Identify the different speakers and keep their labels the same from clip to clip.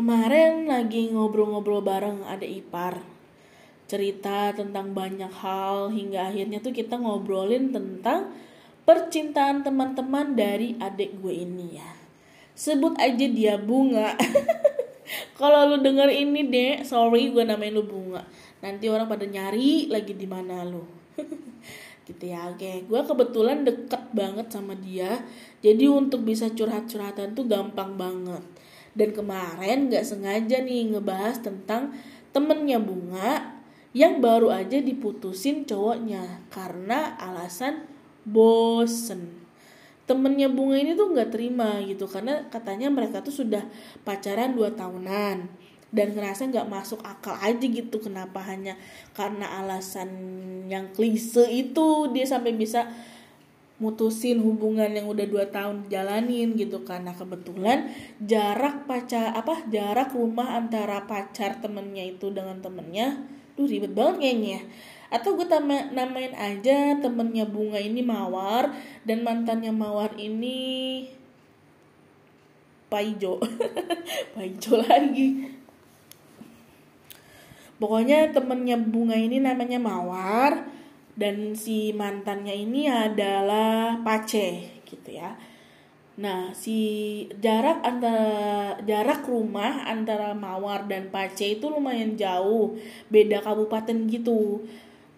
Speaker 1: Kemarin lagi ngobrol-ngobrol bareng ada ipar. Cerita tentang banyak hal hingga akhirnya tuh kita ngobrolin tentang percintaan teman-teman dari adik gue ini ya. Sebut aja dia bunga. Kalau lu denger ini deh, sorry gue namain lu bunga. Nanti orang pada nyari lagi di mana lu. gitu ya, oke. Gue kebetulan deket banget sama dia. Jadi untuk bisa curhat-curhatan tuh gampang banget dan kemarin gak sengaja nih ngebahas tentang temennya Bunga yang baru aja diputusin cowoknya karena alasan bosen. Temennya Bunga ini tuh gak terima gitu karena katanya mereka tuh sudah pacaran 2 tahunan dan ngerasa nggak masuk akal aja gitu kenapa hanya karena alasan yang klise itu dia sampai bisa mutusin hubungan yang udah dua tahun jalanin gitu karena kebetulan jarak pacar apa jarak rumah antara pacar temennya itu dengan temennya tuh ribet banget kayaknya. Atau gue tama, namain aja temennya bunga ini mawar dan mantannya mawar ini paijo. Paijo lagi. Pokoknya temennya bunga ini namanya mawar dan si mantannya ini adalah Pace gitu ya. Nah, si jarak antara jarak rumah antara Mawar dan Pace itu lumayan jauh, beda kabupaten gitu.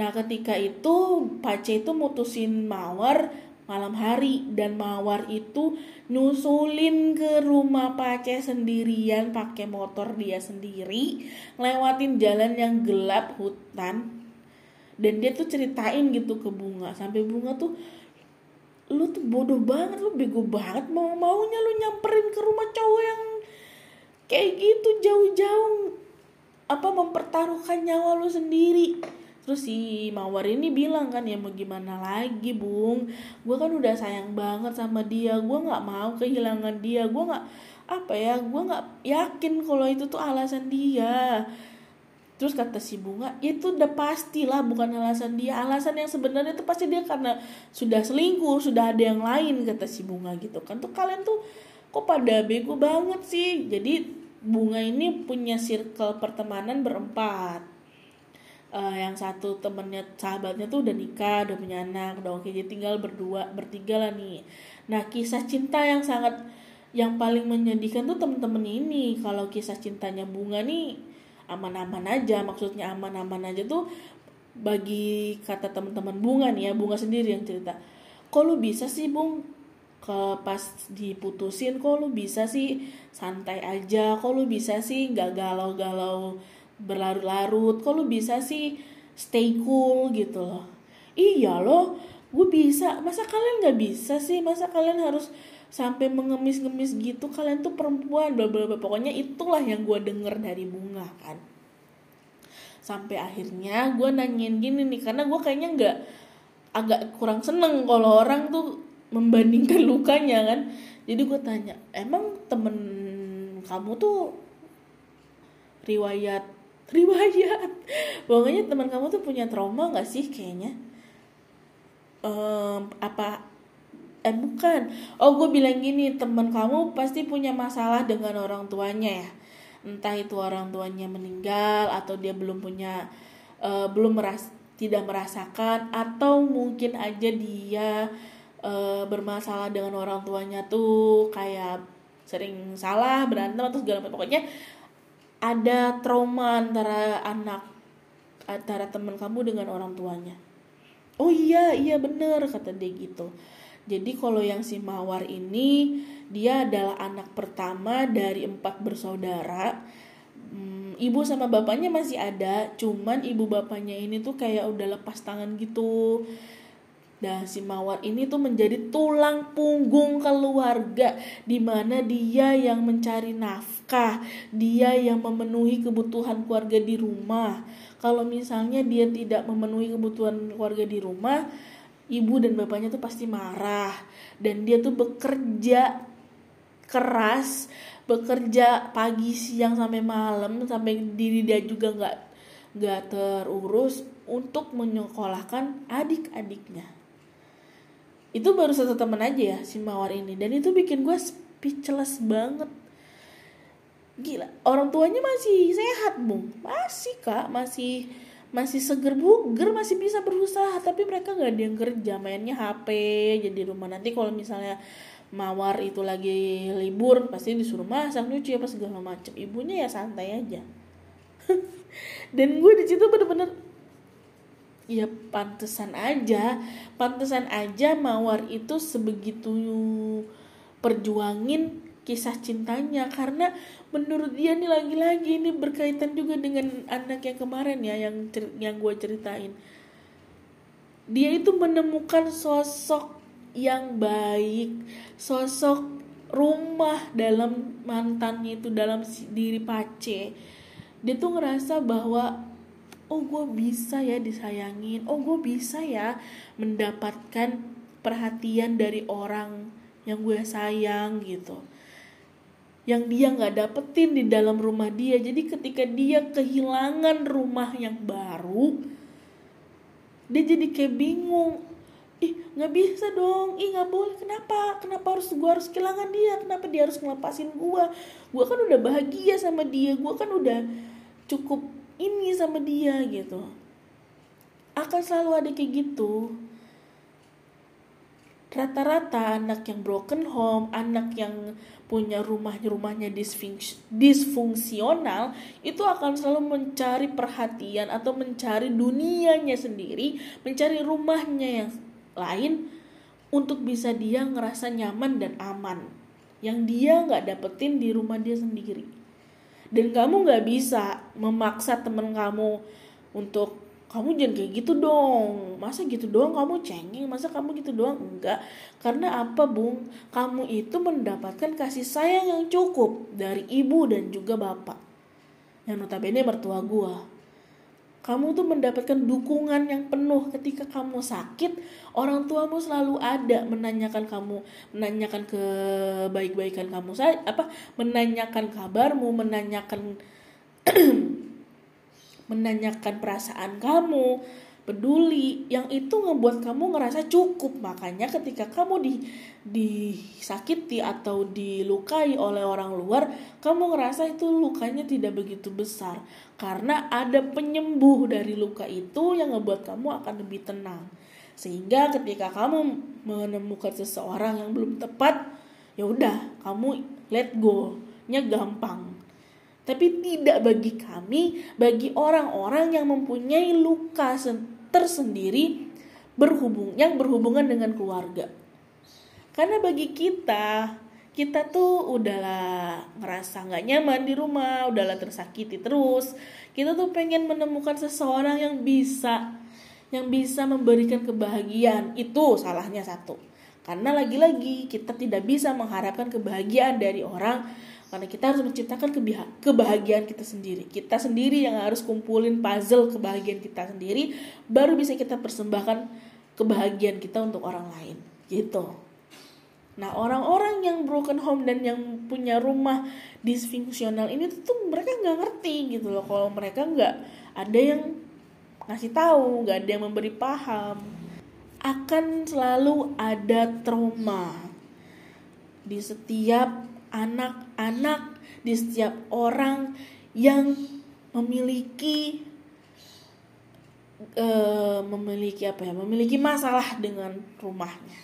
Speaker 1: Nah, ketika itu Pace itu mutusin Mawar malam hari dan Mawar itu nyusulin ke rumah Pace sendirian pakai motor dia sendiri, lewatin jalan yang gelap hutan dan dia tuh ceritain gitu ke bunga. Sampai bunga tuh lu tuh bodoh banget lu bego banget mau maunya lu nyamperin ke rumah cowok yang kayak gitu jauh-jauh apa mempertaruhkan nyawa lu sendiri. Terus si mawar ini bilang kan ya mau gimana lagi bung? Gue kan udah sayang banget sama dia. Gue nggak mau kehilangan dia. Gue nggak apa ya gue nggak yakin kalau itu tuh alasan dia Terus kata si bunga, itu udah pastilah bukan alasan dia. Alasan yang sebenarnya itu pasti dia karena sudah selingkuh, sudah ada yang lain kata si bunga gitu kan. Tuh kalian tuh kok pada bego banget sih. Jadi bunga ini punya circle pertemanan berempat. Uh, yang satu temennya sahabatnya tuh udah nikah, udah punya anak, udah oke jadi tinggal berdua, bertiga lah nih. Nah kisah cinta yang sangat yang paling menyedihkan tuh temen-temen ini. Kalau kisah cintanya bunga nih aman-aman aja maksudnya aman-aman aja tuh bagi kata teman-teman bunga nih ya bunga sendiri yang cerita. Kok lu bisa sih bung? Ke pas diputusin kok lu bisa sih santai aja? Kok lu bisa sih nggak galau-galau berlarut-larut? Kok lu bisa sih stay cool gitu loh? Iya loh gue bisa. Masa kalian nggak bisa sih? Masa kalian harus sampai mengemis-ngemis gitu kalian tuh perempuan bla bla bla. Pokoknya itulah yang gue denger dari bunga kan. Sampai akhirnya gue nanyain gini nih karena gue kayaknya nggak agak kurang seneng kalau orang tuh membandingkan lukanya kan. Jadi gue tanya emang temen kamu tuh riwayat riwayat? Pokoknya teman kamu tuh punya trauma nggak sih kayaknya? Um, apa eh bukan. Oh gue bilang gini temen kamu pasti punya masalah dengan orang tuanya ya. Entah itu orang tuanya meninggal atau dia belum punya uh, belum meras tidak merasakan atau mungkin aja dia uh, bermasalah dengan orang tuanya tuh kayak sering salah berantem atau segala macam. Pokoknya ada trauma antara anak antara teman kamu dengan orang tuanya. Oh iya iya bener kata dia gitu jadi kalau yang si Mawar ini dia adalah anak pertama dari empat bersaudara. Hmm, ibu sama bapaknya masih ada, cuman ibu bapaknya ini tuh kayak udah lepas tangan gitu. Nah, si Mawar ini tuh menjadi tulang punggung keluarga di mana dia yang mencari nafkah, dia yang memenuhi kebutuhan keluarga di rumah. Kalau misalnya dia tidak memenuhi kebutuhan keluarga di rumah, ibu dan bapaknya tuh pasti marah. Dan dia tuh bekerja keras, bekerja pagi, siang sampai malam sampai diri dia juga nggak nggak terurus untuk menyekolahkan adik-adiknya. Itu baru satu teman aja ya si mawar ini. Dan itu bikin gue speechless banget. Gila orang tuanya masih sehat bung. Masih kak. Masih masih seger buger masih bisa berusaha tapi mereka nggak ada yang kerja mainnya HP jadi rumah. Nanti kalau misalnya mawar itu lagi libur pasti disuruh masak nyuci apa segala macam ibunya ya santai aja. Dan gue di situ bener-bener ya pantesan aja pantesan aja mawar itu sebegitu perjuangin kisah cintanya. Karena menurut dia nih lagi-lagi ini berkaitan juga dengan anak yang kemarin ya yang yang gue ceritain. Dia itu menemukan sosok yang baik sosok rumah dalam mantannya itu dalam diri Pace. Dia tuh ngerasa bahwa oh gue bisa ya disayangin oh gue bisa ya mendapatkan perhatian dari orang yang gue sayang gitu yang dia nggak dapetin di dalam rumah dia. Jadi ketika dia kehilangan rumah yang baru dia jadi kayak bingung. Ih nggak bisa dong. Ih nggak boleh. Kenapa? Kenapa harus gue harus kehilangan dia? Kenapa dia harus ngelepasin gue gue kan udah bahagia sama dia. Gue kan udah cukup ini sama dia gitu. Akan selalu ada kayak gitu rata-rata anak yang broken home anak yang punya rumahnya rumahnya disfungsional itu akan selalu mencari perhatian atau mencari dunianya sendiri mencari rumahnya yang lain untuk bisa dia ngerasa nyaman dan aman. Yang dia nggak dapetin di rumah dia sendiri. Dan kamu nggak bisa memaksa temen kamu untuk kamu jangan kayak gitu dong. Masa gitu doang kamu cengeng? Masa kamu gitu doang? Enggak. Karena apa bung? Kamu itu mendapatkan kasih sayang yang cukup dari ibu dan juga bapak. Yang notabene mertua gua. Kamu tuh mendapatkan dukungan yang penuh ketika kamu sakit orang tuamu selalu ada menanyakan kamu menanyakan kebaik-baikan kamu apa? Menanyakan kabarmu menanyakan menanyakan perasaan kamu peduli yang itu ngebuat kamu ngerasa cukup. Makanya ketika kamu di disakiti atau dilukai oleh orang luar kamu ngerasa itu lukanya tidak begitu besar. Karena ada penyembuh dari luka itu yang ngebuat kamu akan lebih tenang. Sehingga ketika kamu menemukan seseorang yang belum tepat ya udah kamu let go nya gampang tapi tidak bagi kami bagi orang-orang yang mempunyai luka tersendiri berhubung yang berhubungan dengan keluarga. Karena bagi kita, kita tuh udahlah ngerasa nggak nyaman di rumah, udahlah tersakiti terus. Kita tuh pengen menemukan seseorang yang bisa yang bisa memberikan kebahagiaan. Itu salahnya satu. Karena lagi-lagi kita tidak bisa mengharapkan kebahagiaan dari orang karena kita harus menciptakan kebahagiaan kita sendiri. Kita sendiri yang harus kumpulin puzzle kebahagiaan kita sendiri baru bisa kita persembahkan kebahagiaan kita untuk orang lain. Gitu. Nah orang-orang yang broken home dan yang punya rumah disfungsional ini tuh mereka nggak ngerti gitu loh. Kalau mereka nggak ada yang ngasih tahu nggak ada yang memberi paham akan selalu ada trauma di setiap anak-anak, di setiap orang yang memiliki uh, memiliki apa ya? Memiliki masalah dengan rumahnya.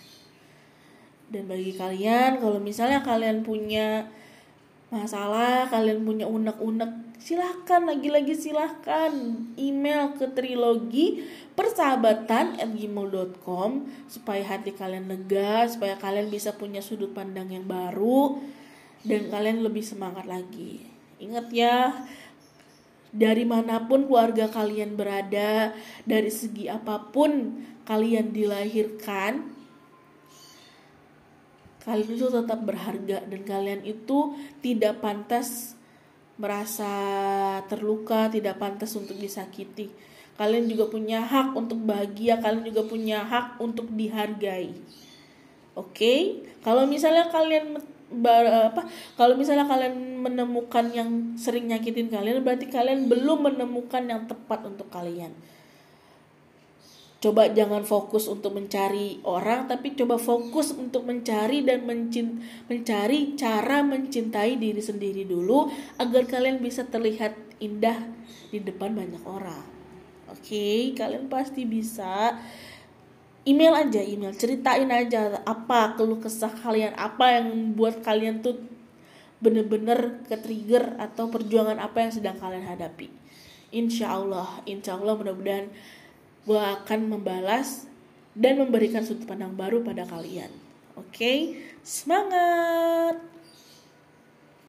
Speaker 1: Dan bagi kalian kalau misalnya kalian punya masalah, kalian punya unek-unek, silahkan lagi-lagi silahkan email ke trilogi persahabatan at supaya hati kalian lega, supaya kalian bisa punya sudut pandang yang baru dan kalian lebih semangat lagi. Ingat ya, dari mana pun keluarga kalian berada, dari segi apa pun kalian dilahirkan, kalian itu tetap berharga dan kalian itu tidak pantas merasa terluka, tidak pantas untuk disakiti. Kalian juga punya hak untuk bahagia, kalian juga punya hak untuk dihargai. Oke, okay? kalau misalnya kalian apa kalau misalnya kalian menemukan yang sering nyakitin kalian berarti kalian belum menemukan yang tepat untuk kalian coba jangan fokus untuk mencari orang tapi coba fokus untuk mencari dan mencin mencari cara mencintai diri sendiri dulu agar kalian bisa terlihat indah di depan banyak orang oke okay? kalian pasti bisa email aja email. Ceritain aja apa keluh kesah kalian apa yang membuat kalian tuh bener-bener ke trigger atau perjuangan apa yang sedang kalian hadapi. Insya Allah insya Allah mudah-mudahan gue akan membalas dan memberikan sudut pandang baru pada kalian. Oke? Okay? semangat